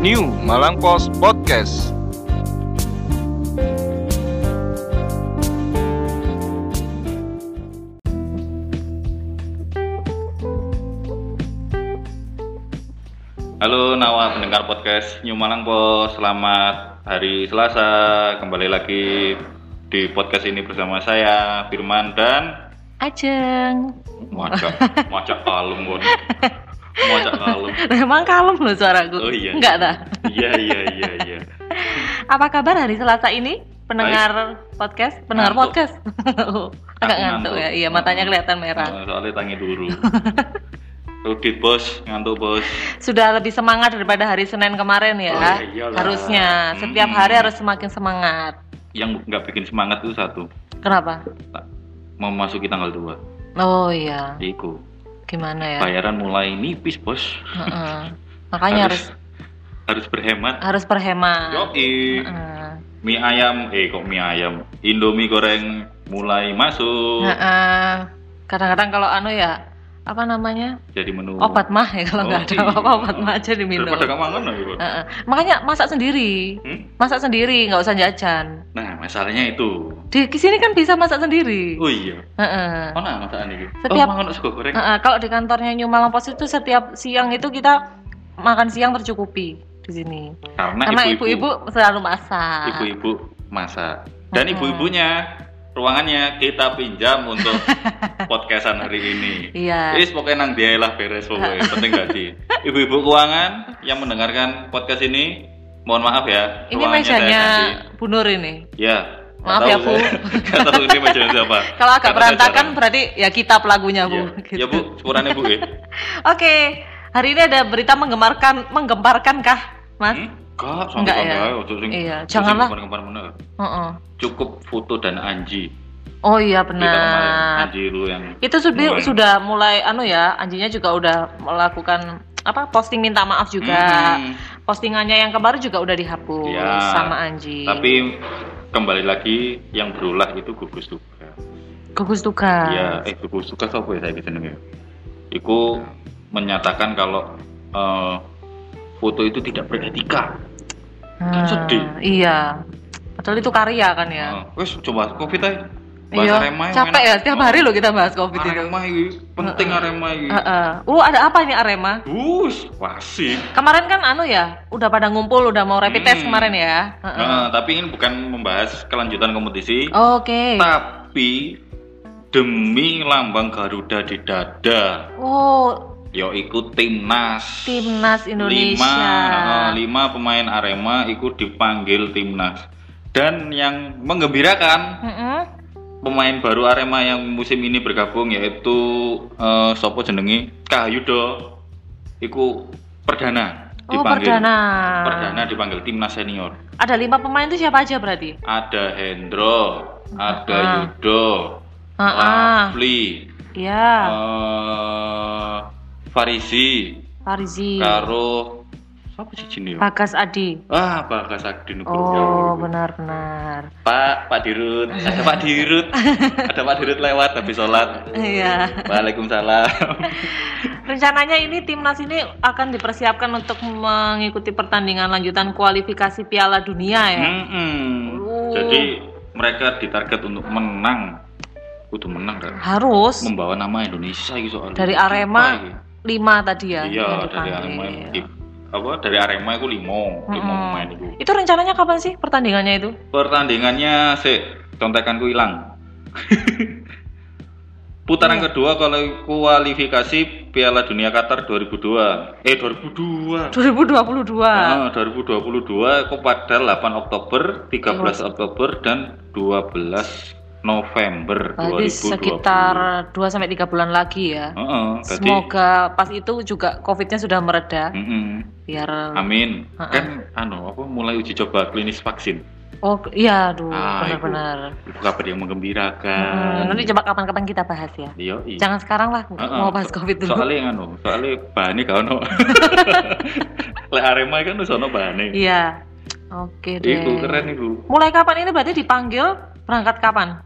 New Malang Post Podcast. Halo Nawa pendengar podcast New Malang Post Selamat hari Selasa Kembali lagi di podcast ini bersama saya Firman dan Ajeng. Wajah Wajah kalem Wajah kalem Emang kalem loh suaraku. Oh iya Enggak dah. Iya iya iya iya Apa kabar hari Selasa ini? Pendengar podcast, pendengar Ngantuk. podcast. Agak Aku ngantuk ngantuk. ya. Iya, matanya kelihatan merah. Oh, Soalnya tangi dulu Rudit bos Ngantuk bos Sudah lebih semangat daripada hari Senin kemarin ya. Oh, ya iyalah. Harusnya setiap Hmm. hari harus semakin semangat. Yang nggak bikin semangat itu satu Kenapa? Memasuki tanggal 2 Oh iya. Iku Gimana ya? Bayaran mulai nipis bos Heeh. Makanya harus harus berhemat harus berhemat. Yoi Heeh. mie ayam eh kok mie ayam indomie goreng mulai masuk Heeh. Kadang-kadang kalau anu ya apa namanya jadi menu obat mah ya kalau Oh, nggak ada iya. apa-apa obat mah aja diminum. daripada kamu mangan lah gitu. Heeh. Makanya masak sendiri. Hmm? Masak sendiri, nggak usah jajan. nah masalahnya itu Di sini kan bisa masak sendiri. oh iya Heeh. mana masakan ini Setiap- oh mangan sego goreng Heeh, kalau di kantornya New Malang Pos itu setiap siang itu kita makan siang tercukupi di sini. karena, ibu-ibu selalu masak. ibu-ibu masak dan Mm-mm. ibu-ibunya ruangannya kita pinjam untuk podcastan hari ini Iya. Wis pokoknya nang dia lah beres pokoknya penting gaji. Ibu-ibu keuangan yang mendengarkan podcast ini, mohon maaf ya. Ini mejanya. Bu Nur ini. Ya. Maaf ya, Bu. tahu ini meja siapa. Kalau agak berantakan berarti ya kita pelakunya Bu. Iya. Gitu. Ya Bu, sepurannya Bu ya. Oke, hari ini ada berita menggemarkan, menggemparkan kah, Mas? Hmm? Enggak, Enggak ya? Iya, janganlah. Kembar-kembar bener. Heeh. Cukup foto dan Anji. Oh iya benar. Anji lu yang Itu sudah Mulai. sudah mulai anu ya, Anjinya juga udah melakukan apa posting minta maaf juga. Hmm. Postingannya yang kemarin juga udah dihapus Ya, sama Anji. Tapi kembali lagi yang berulah itu gugus tugas. gugus tugas. Iya, eh gugus tugas apa ya saya jenenge? Iku menyatakan kalau eh, foto itu tidak beretika. Hmm, sedih. Iya. Padahal itu karya kan ya. Eh, wes coba covid aja. Bahas iya. Arema Capek enak. ya setiap Oh, hari lo kita bahas Covid itu. Arema ini penting Arema ini. Heeh. Uh, ada apa ini Arema? Bus, wasik. Kemarin kan anu ya, udah pada ngumpul, udah mau rapid test Hmm. kemarin ya. Heeh. Nah, tapi ini bukan membahas kelanjutan kompetisi, Oke. tapi demi lambang Garuda di dada. Oh, Yo ikut timnas. timnas Indonesia. Lima, lima pemain Arema ikut dipanggil timnas. Dan yang menggembirakan Mm-mm. Pemain baru Arema yang musim ini bergabung yaitu eh, Sopo jenengi Kahyudo. Iku perdana Oh, dipanggil. perdana. Perdana dipanggil timnas senior. Ada lima pemain itu siapa aja berarti? Ada Hendro, ada Ah. Yudo, Ah. Rafli, Ya, eh, Farisi, Farizi, karo siapa sih jenis? Bagas Adi. Ah, Bagas Agdin Oh, benar-benar. Pak, Pak Dirut, ada Pak Dirut, ada Pak Dirut lewat habis sholat. Iya. Waalaikumsalam. Rencananya ini timnas ini akan dipersiapkan untuk mengikuti pertandingan lanjutan kualifikasi Piala Dunia ya. Mm-mm. Oh. Jadi mereka ditarget untuk menang, kudu menang kan? Harus Membawa nama Indonesia gitu soalnya. dari Apa Arema lima tadi ya. Iya, dari. Arema apa dari Arema itu limo, limo Mm-mm. pemain itu. Itu rencananya kapan sih pertandingannya itu? Pertandingannya sih contekanku hilang. Putaran Iya. kedua kalau kualifikasi Piala Dunia Qatar 2002. Eh 2002. 2022. Ah, 2022 itu pada 8 Oktober, 13 Iya. Oktober dan 12 November Berarti 2020. sekitar 2 sampai 3 bulan lagi ya. Heeh, jadi Semoga pas itu juga Covid-nya sudah mereda Mm-mm. biar Amin. Heeh. Kan anu apa mulai uji coba klinis vaksin. Oh, iya aduh Ah, benar-benar. Itu kabar yang menggembirakan. Hmm, nanti coba kapan-kapan kita bahas ya. Iya, iya. Jangan sekarang lah Heeh. mau bahas Covid dulu. Soalnya anu, soalnya bahannya gak ono. Lek Arema kan wis ono bahane. Iya. Oke deh. Itu keren itu. Mulai kapan ini berarti dipanggil? Berangkat kapan?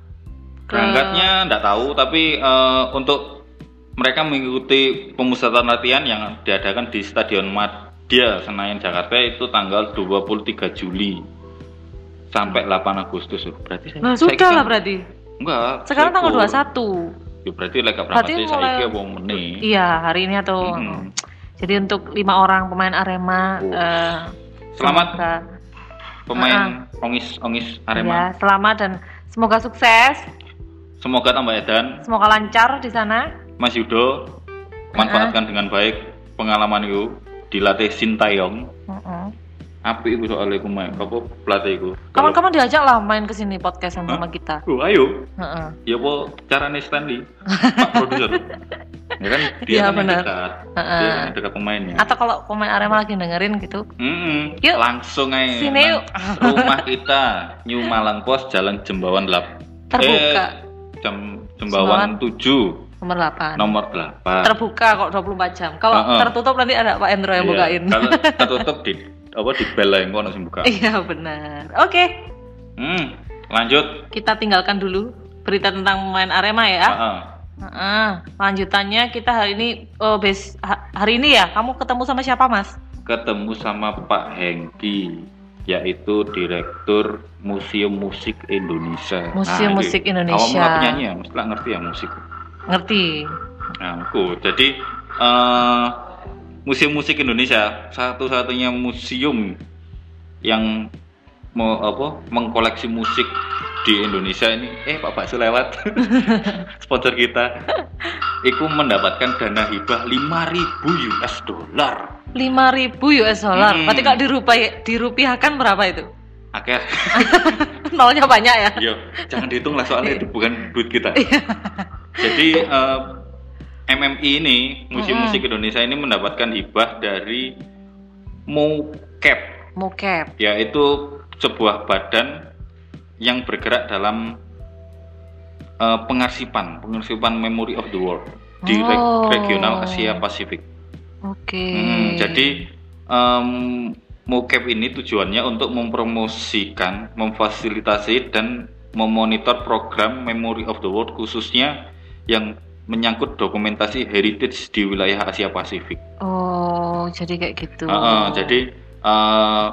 Berangkatnya enggak tahu tapi eh, untuk mereka mengikuti pemusatan latihan yang diadakan di Stadion Mat dia Senayan Jakarta itu tanggal 23 Juli sampai 8 Agustus berarti Nah, saya sudah lah berarti. enggak Sekarang tanggal ikut. 21. ya berarti Berarti berangkat saya iki wong meneh Iya, hari ini atau Mm-mm. jadi untuk lima orang pemain Arema Oh. eh, selamat semoga, pemain ongis ongis Arema ya, selamat dan semoga sukses, semoga tambah edan semoga lancar di sana. Mas Yudo manfaatkan dengan baik pengalaman itu dilatih Sintayong Mm-mm. api itu soalnya aku main apa pelatih Kalau- Kapan-kapan diajak lah main ke sini podcast sama Hah? kita. Oh, ayo Heeh. ya apa caranya Stanley Pak produser ya kan dia Iya, kan yang benar. dekat Heeh. dia yang dekat pemainnya Atau kalau pemain Arema lagi dengerin gitu, Mm-mm. Yuk. langsung aja Sini yuk. rumah kita New Malang Pos Jalan Jembawan 8 Terbuka. Jam Jembawan 7 nomor 8. nomor 8 Terbuka kok 24 jam. Kalau Heeh. tertutup nanti ada Pak Endro yang Iya, bukain. kalau tertutup di apa di bel yang kono sing buka Iya benar. Oke, hmm, lanjut kita tinggalkan dulu berita tentang pemain Arema ya. Heeh. Heeh. Lanjutannya kita hari ini oh bes ha- hari ini ya kamu ketemu sama siapa mas? ketemu sama Pak Hengki yaitu Direktur Museum Musik Indonesia. Museum Nah, Musik. Indonesia. Awak mulai penyanyi ya, mesti lah ngerti ya musik. Ngerti? Nah, aku. Jadi eh, Museum Musik Indonesia satu-satunya museum yang mau apa mengkoleksi musik di Indonesia ini eh Pak Bakso lewat sponsor kita itu mendapatkan dana hibah 5000 US dollar 5000 US dollar. Hmm. Berarti kalau dirupiah, dirupiahkan berapa itu? Oke, Nolnya banyak ya? yo jangan dihitung lah soalnya itu bukan duit kita. Iya. Jadi eh, MMI ini Museum Mm-mm. Musik Indonesia ini mendapatkan hibah dari MUCAP Mokep. yaitu sebuah badan yang bergerak dalam eh, pengarsipan pengarsipan Memory of the World di re- Oh. regional Asia Pasifik. Oke. Hmm, jadi em, MUCAP ini tujuannya untuk mempromosikan, memfasilitasi dan memonitor program Memory of the World khususnya yang menyangkut dokumentasi heritage di wilayah Asia Pasifik. Oh, jadi kayak gitu. Heeh, jadi eh,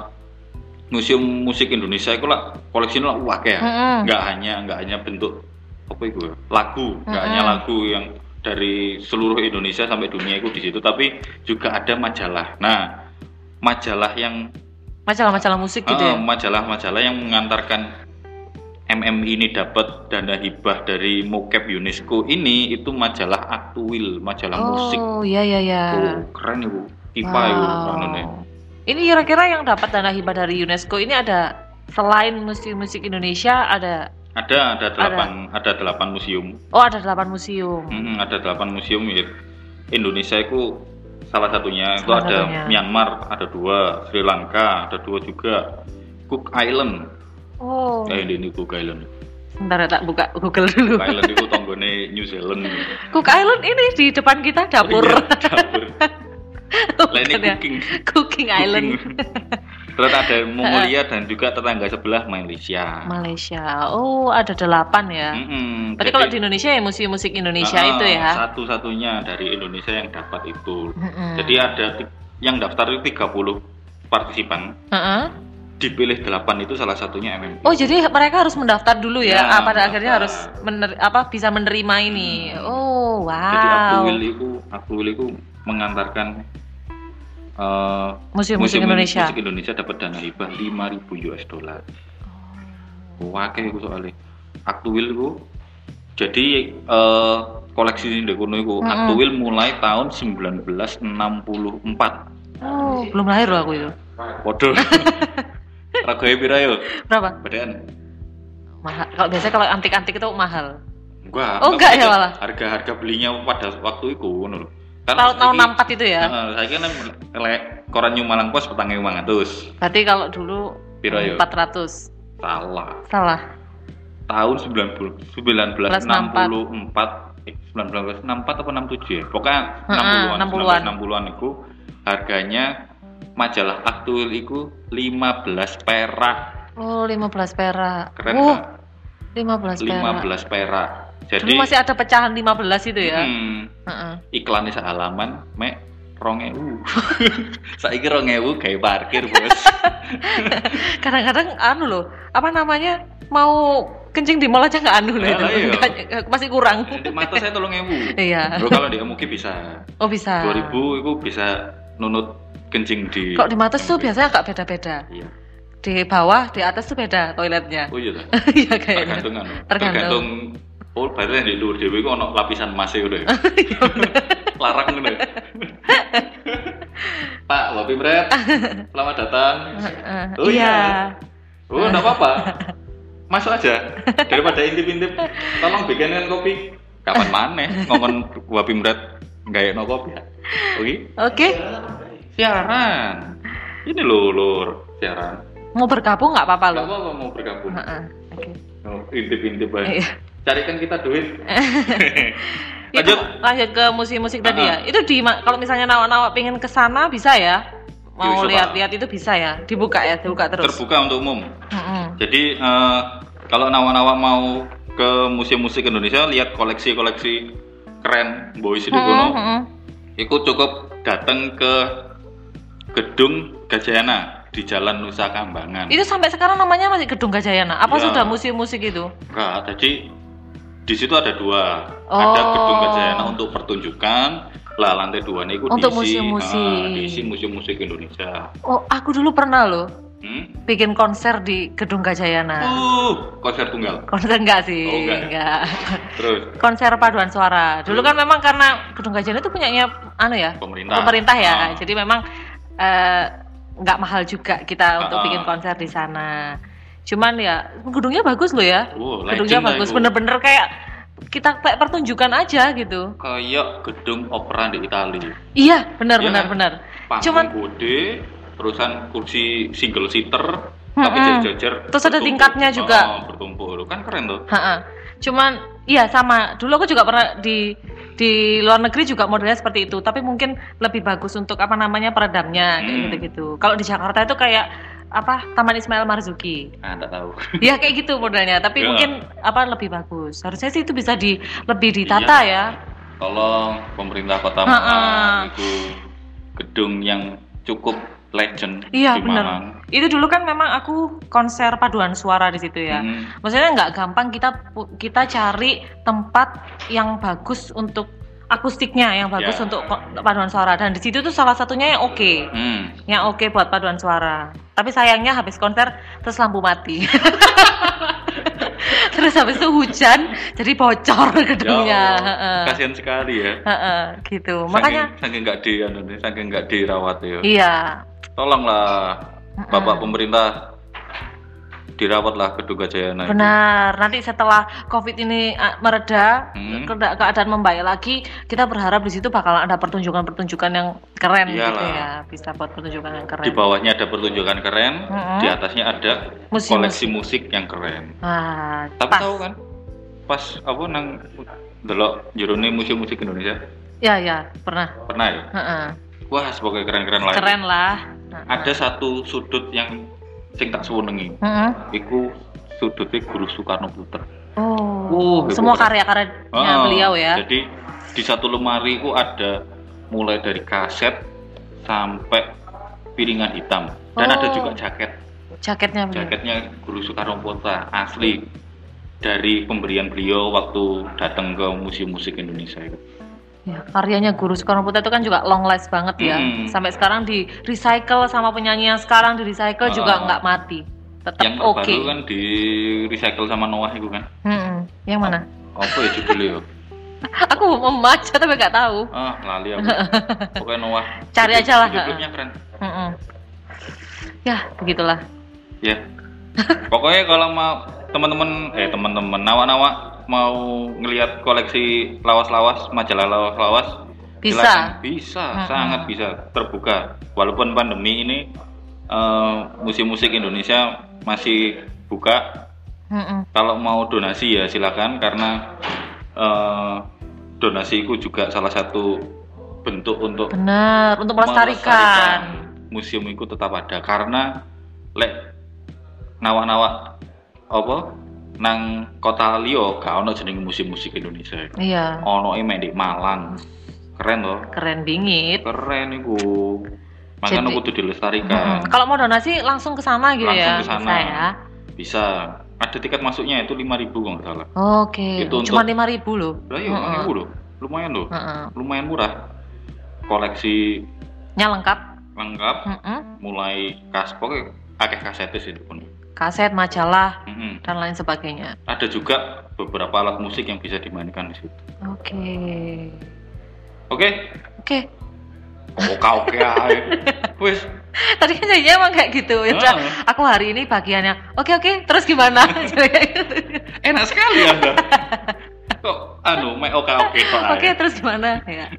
Museum Musik Indonesia itu lah koleksinya lah wah kayak Mm-mm. nggak hanya nggak hanya bentuk apa itu ya, lagu nggak hanya lagu yang dari seluruh Indonesia sampai dunia itu di situ tapi juga ada majalah. Nah majalah yang Majalah-majalah musik gitu eh, ya? majalah-majalah yang mengantarkan MM ini dapat dana hibah dari mocap UNESCO ini itu majalah Aktuil majalah musik. Oh, iya iya iya. Oh, keren ibu. IPA ibu anu nih. Ini kira-kira yang dapat dana hibah dari UNESCO ini ada selain musik-musik Indonesia ada Ada ada delapan ada, delapan museum. oh ada delapan museum. Mm, ada delapan museum ya. Indonesia itu salah satunya itu Salah ada satunya. Myanmar ada dua, Sri Lanka ada dua juga, Cook Island. Oh, Eh ini Cook Island. sebentar ya tak buka Google dulu. Cook Island itu tonggone New Zealand. Cook Island ini di depan kita dapur. Iya, dapur. Bukan ya? cooking. Cooking Island. Terus ada Mongolia dan juga tetangga sebelah Malaysia. Malaysia. Oh, ada delapan ya. Mm-mm, Berarti jadi- kalau di Indonesia ya museum musik Indonesia Ah, itu ya. Satu-satunya dari Indonesia yang dapat itu. Mm-mm. Jadi ada yang daftar itu 30 partisipan, Heeh. dipilih 8 itu salah satunya MMI. Oh, jadi mereka harus mendaftar dulu ya. Ya, Ah, pada akhirnya harus mener- apa bisa menerima ini. Oh, wow. Jadi Aktuil itu Aktuil itu mengantarkan eh, Museum Musik Indonesia. Musik Indonesia dapat dana hibah 5000 US dollar. Wah, kayak itu soalnya. Aktuil itu jadi eh, koleksi di kono itu Mm-mm. Aktuil mulai tahun 1964. Oh, belum lahir loh aku itu. Waduh. Regane pira yo? Berapa? Bedaan. Mahal. Kalau biasanya kalau antik-antik itu mahal. Enggak. Oh, enggak ya malah? Harga-harga belinya pada waktu itu ngono lho. Tahun tahun saiki- 64 itu ya. Heeh, saiki kan lek koran New Malang Pos petang 500. Berarti kalau dulu Piro yo? 400. Salah. Salah. Tahun 90 1964 eh 1964 apa 67 ya? Pokoknya Heeh, 60-an. 60-an. 60-an itu harganya majalah Aktuil itu 15 perak. Oh, 15 perak. Keren Uh, Kak? 15 perak. 15 perak. Jadi Dulu masih ada pecahan 15 itu ya. hmm, Heeh. iklannya sehalaman mek rongewu saiki rongewu gawe parkir bos Kadang-kadang anu loh, apa namanya? Mau kencing di mall aja nggak anu loh itu. Iya. Nggak- masih kurang. di mata saya tolong ewu Iya. Bro, kalau di Emuki bisa Oh bisa. 2000 itu bisa nunut kencing di Kok di Mates tuh biasanya agak beda-beda. iya Di bawah, di atas tuh beda toiletnya. oh iya? Iya kayaknya. tergantung anu Tergantung. tergantung oh berarti yang di luar dewe itu ono lapisan emas udah ya Iya, larang ya. Pak Wapi Bret selamat datang. Oh, iya. iya. oh enggak apa-apa masuk aja daripada intip-intip tolong bikinkan kopi kapan maneh ngomong Wapi Bret nggak no kopi oke Oke. siaran ini loh lur siaran Mau bergabung nggak apa-apa nggak loh. apa-apa mau bergabung Heeh. Oke. Oh, intip-intip aja Iya. Carikan kita duit Itu lanjut lanjut ke musik-musik tadi ya. Itu di kalau misalnya nawak-nawak pengen ke sana bisa ya. Mau lihat-lihat itu bisa ya. Dibuka ya, dibuka terus. terbuka untuk umum Heeh. Jadi eh, kalau nawa-nawa mau ke museum musik Indonesia lihat koleksi-koleksi keren boys di Heeh, kono, heeh. itu cukup datang ke gedung Gajayana di Jalan Nusa Kambangan. Itu sampai sekarang namanya masih Gedung Gajayana. Apa Ya. sudah museum musik itu? Enggak, jadi di situ ada dua, Oh. ada gedung Gajayana untuk pertunjukan, lah lantai dua ini Untuk diisi, museum-musik. ah, diisi museum musik Indonesia. Oh, aku dulu pernah loh Hmm? bikin konser di Gedung Gajayana. Uh, konser tunggal. Konser enggak sih? Oh, enggak. Terus Konser paduan suara. Dulu kan memang karena Gedung Gajayana itu punyanya anu ya, Pemerintah. pemerintah ya. Ah. Jadi memang eh, nggak mahal juga kita untuk Ah. bikin konser di sana. Cuman ya gedungnya bagus loh ya. Wow, gedungnya bagus, bener-bener kayak kita kayak pertunjukan aja gitu. kayak gedung opera di Italia. Iya, benar Iya benar kan? benar. Cuman gede terusan kursi single seater tapi Mm-mm. jajar Terus ada tingkatnya juga. oh, bertumpuk kan keren tuh Ha-ha. Cuman iya sama. Dulu aku juga pernah di di luar negeri juga modelnya seperti itu, tapi mungkin lebih bagus untuk apa namanya peredamnya kayak Hmm. gitu-gitu. Kalau di Jakarta itu kayak apa Taman Ismail Marzuki. ah nggak tahu Ya kayak gitu modelnya, tapi Ya. mungkin apa lebih bagus. Harusnya sih itu bisa di lebih ditata Iya. ya. tolong pemerintah kota. Malang itu gedung yang cukup legend Iya di benar. Malang Itu dulu kan memang aku konser paduan suara di situ ya. Hmm. Maksudnya nggak gampang kita kita cari tempat yang bagus untuk akustiknya, yang bagus Ya. untuk paduan suara. Dan di situ tuh salah satunya yang oke, Hmm. yang oke buat paduan suara. Tapi sayangnya habis konser terus lampu mati. terus habis itu hujan, jadi bocor gedungnya. Ya Heeh. kasihan sekali ya Heeh, gitu. Makanya saking, saking nggak di anu saking nggak dirawat ya iya. tolonglah bapak pemerintah dirawatlah gedung Gajayana itu. Benar. Nanti setelah COVID ini uh, mereda, Hmm. keadaan membaik lagi, kita berharap di situ bakalan ada pertunjukan-pertunjukan yang keren gitu Iyalah. ya. Bisa buat pertunjukan yang keren. di bawahnya ada pertunjukan keren, Mm-mm. di atasnya ada Musik-musik. koleksi musik yang keren. Ah, Tapi pas. tahu kan, pas apa nang delok jerone museum musik Indonesia Ya, ya, pernah. pernah ya? Heeh. Wah, sebagai keren-keren lah. Keren lah. Ada satu sudut yang sing tak suwenengi. Heeh. Iku sudutnya Guru Soekarno Putra. Oh, Uh, semua karya-karyanya Ah, beliau ya. Jadi di satu lemari itu ada mulai dari kaset sampai piringan hitam dan ada Oh. juga jaket. Jaketnya beliau. Jaketnya Guru Soekarno Putra asli dari pemberian beliau waktu datang ke museum musik Indonesia itu. Ya, karyanya Guru Soekarno Putra itu kan juga long last banget ya. Hmm. Sampai sekarang di recycle sama penyanyi yang sekarang di recycle juga Ah. nggak mati. Tetap Yang oke. terbaru kan di recycle sama Noah itu kan. Mm-mm. Yang mana? Apa ya judulnya ya? Aku mau membaca tapi nggak tahu. Ah, lali aku. Pokoknya Noah. Cari aja lah, klipnya keren. Mm-mm. Ya, begitulah. Ya. Pokoknya kalau mau teman-teman eh teman-teman nawa-nawa mau ngelihat koleksi lawas-lawas, majalah lawas-lawas Bisa. silakan. Bisa, Mm-mm. sangat bisa terbuka. Walaupun pandemi ini eh, musik-musik Indonesia masih buka. Mm-mm. Kalau mau donasi ya silakan karena eh, donasi itu juga salah satu bentuk untuk Benar, untuk melestarikan. museum itu tetap ada karena lek nawa-nawa apa nang kota liyo gak ono jeneng museum musik Indonesia Iya. ono e di Malang keren loh Keren bingit. keren iku makanya kudu dilestarikan Mm-mm. Kalau mau donasi langsung ke sana gitu Langsung ya. ke sana. Bisa ya. bisa ada tiket masuknya itu 5000 kalau nggak salah Oke. Itu Cuma lima ribu loh. lah iya Mm-mm. 5000 loh lumayan loh lumayan murah koleksi Nya lengkap. lengkap mulai kas pokoknya akeh kasetis itu pun Kaset, majalah Mm-mm. dan lain sebagainya. ada juga beberapa alat musik yang bisa dimainkan di situ Oke. oke Oke. oke oke ae wis Tadi kan jadinya emang kayak gitu. Ya Heeh. aku hari ini bagiannya. Oke oke. Terus gimana? Gitu. enak sekali anda kok anu oke oke kok ae. Oke terus gimana? Ya.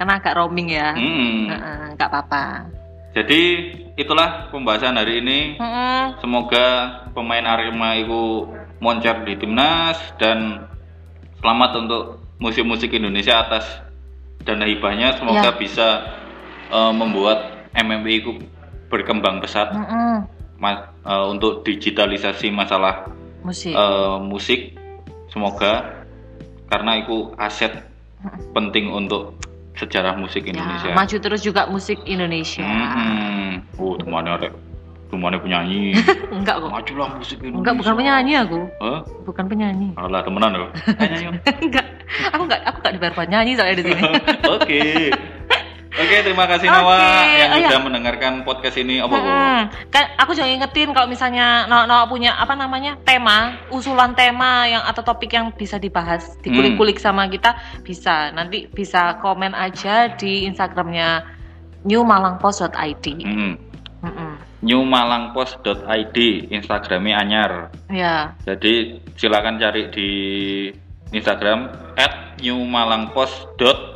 Karena agak roaming ya. Mm. Heeh, nggak apa-apa. Jadi itulah pembahasan hari ini Mm-mm. Semoga pemain Arema itu moncer di timnas dan selamat untuk musik-musik Indonesia atas dana hibahnya. Semoga Ya. bisa eh, membuat MMI itu berkembang pesat Mm-mm. ma- eh, untuk digitalisasi masalah Musik. eh, musik. Semoga karena itu aset penting untuk sejarah musik Indonesia. Ya, maju terus juga musik Indonesia. Hmm, oh temannya ada, temannya penyanyi. Enggak kok. Majulah musik Indonesia. Enggak, bukan penyanyi aku. Hah? Bukan penyanyi. Alah temenan loh. enggak. Aku enggak aku enggak dibayar buat nyanyi soalnya di sini. Oke. Oke, terima kasih Oke, Nawa yang oh iya. sudah mendengarkan podcast ini. Apa? Hmm, kan aku juga ingetin kalau misalnya Noah punya apa namanya tema, usulan tema yang atau topik yang bisa dibahas, dikulik-kulik Hmm. sama kita bisa. Nanti bisa komen aja di Instagramnya newmalangpost.id. Hmm. Mm-mm. newmalangpost.id Instagramnya anyar. Ya, Jadi silakan cari di Instagram @newmalangpost.id.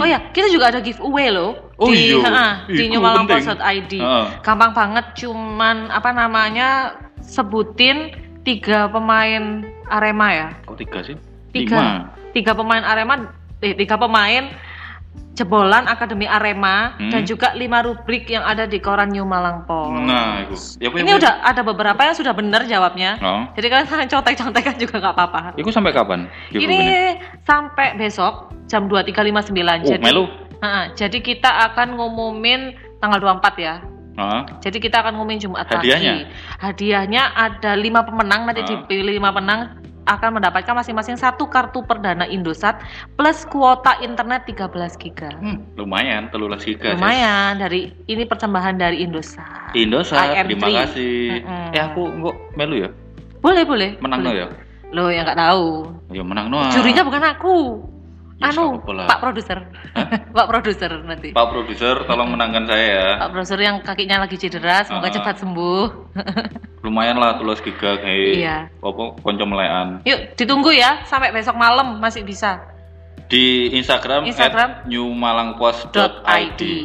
oh ya kita juga ada giveaway loh Oh di ha, di Ih, newmalangpost.id. Heeh. Gampang banget, cuman apa namanya sebutin tiga pemain Arema ya. Kok tiga sih? tiga Lima. tiga pemain Arema eh, tiga pemain jebolan Akademi Arema Hmm. dan juga lima rubrik yang ada di koran New Malang Post. Nah, itu. Ya, Ini ya, udah ada beberapa yang sudah benar jawabnya. Oh. Jadi kalian contek-contekan juga nggak apa-apa. Itu sampai kapan? Ini giveaway-nya? sampai besok jam 23.59. Oh, jadi, melu. Ha, jadi kita akan ngumumin tanggal 24 ya. Heeh. Jadi kita akan ngumumin Jumat Hadiahnya? pagi. Hadiahnya ada lima pemenang nanti Ah. dipilih lima pemenang akan mendapatkan masing-masing satu kartu perdana Indosat plus kuota internet 13 giga. Hmm, lumayan, telulas giga. Sis. Lumayan dari ini persembahan dari Indosat. Indosat, IM3. terima kasih. Mm-mm. Eh aku kok melu ya? Boleh boleh. Menang no boleh. ya? Lo yang nggak tahu. Ya menang no. Jurinya bukan aku. Ya, anu. Pak produser. Pak produser nanti. Pak produser tolong menangkan saya ya. Pak produser yang kakinya lagi cedera, semoga Ah. cepat sembuh. Lumayan lah tulas giga kayak Iya. apa konco melekan. Yuk, ditunggu ya sampai besok malam masih bisa. Di Instagram, Instagram. @newmalangpost.id.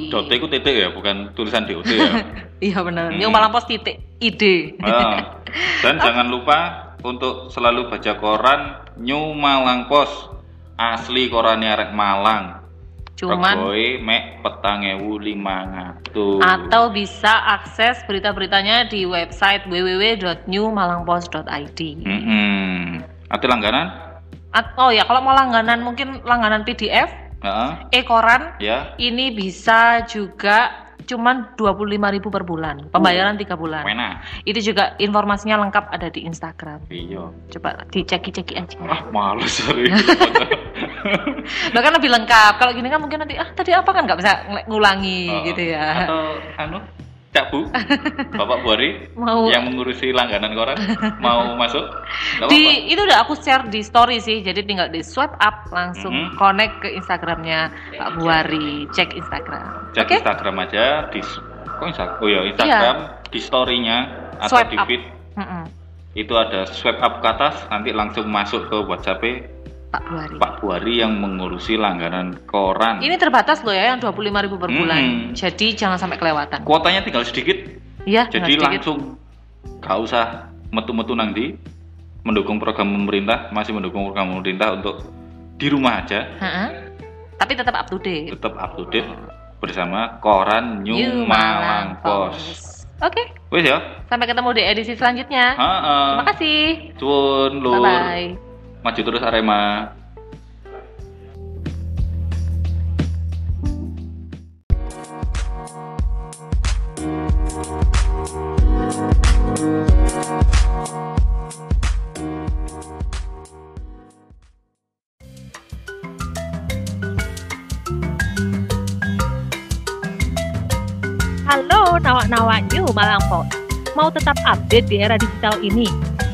Dot Dot itu titik ya, bukan tulisan DOT ya. Iya benar. Hmm. New Malang Post titik ide. Ah. Dan jangan lupa untuk selalu baca koran New Malang Post. Asli korannya arek Malang. Cuman Regoe mek petang ewu lima atau bisa akses berita-beritanya di website www.newmalangpost.id. Mm-mm. Ati langganan? At- oh ya, kalau mau langganan mungkin langganan PDF, Heeh. e-koran Ya. ini bisa juga cuman 25.000 per bulan. Pembayaran tiga bulan. Mana? Itu juga informasinya lengkap ada di Instagram. Iya. Coba diceki-ceki aja. Ah, males sorry. Nah kan lebih lengkap. Kalau gini kan mungkin nanti ah tadi apa kan nggak bisa ng- ngulangi Oh, gitu ya. Atau anu Cak Bu, Bapak Buari Mau yang mengurusi langganan koran mau masuk? Gak di itu udah aku share di story sih. Jadi tinggal di swipe up langsung Mhm. connect ke Instagramnya Pak Buari. Cek Instagram. Cek Oke? Instagram aja di kok Instagram? Oh ya Instagram di story-nya atau Swipe di up. feed itu ada swipe up ke atas nanti langsung masuk ke WhatsApp Pak Buari. Pak Buari yang mengurusi langganan koran. Ini terbatas loh ya yang 25.000 per bulan. Jadi jangan sampai kelewatan. Kuotanya tinggal sedikit, Iya, jadi sedikit. langsung gak usah metu-metu nanti mendukung program pemerintah, masih mendukung program pemerintah untuk di rumah aja Ha-ha. Tapi tetap up to date. tetap up to date bersama koran New, Malang Post. Oke, Wes ya. sampai ketemu di edisi selanjutnya. Heeh. Terima kasih. Cuun lur. Bye bye. Maju terus Arema. Halo nawak-nawak New Malang Post. Mau tetap update di era digital ini?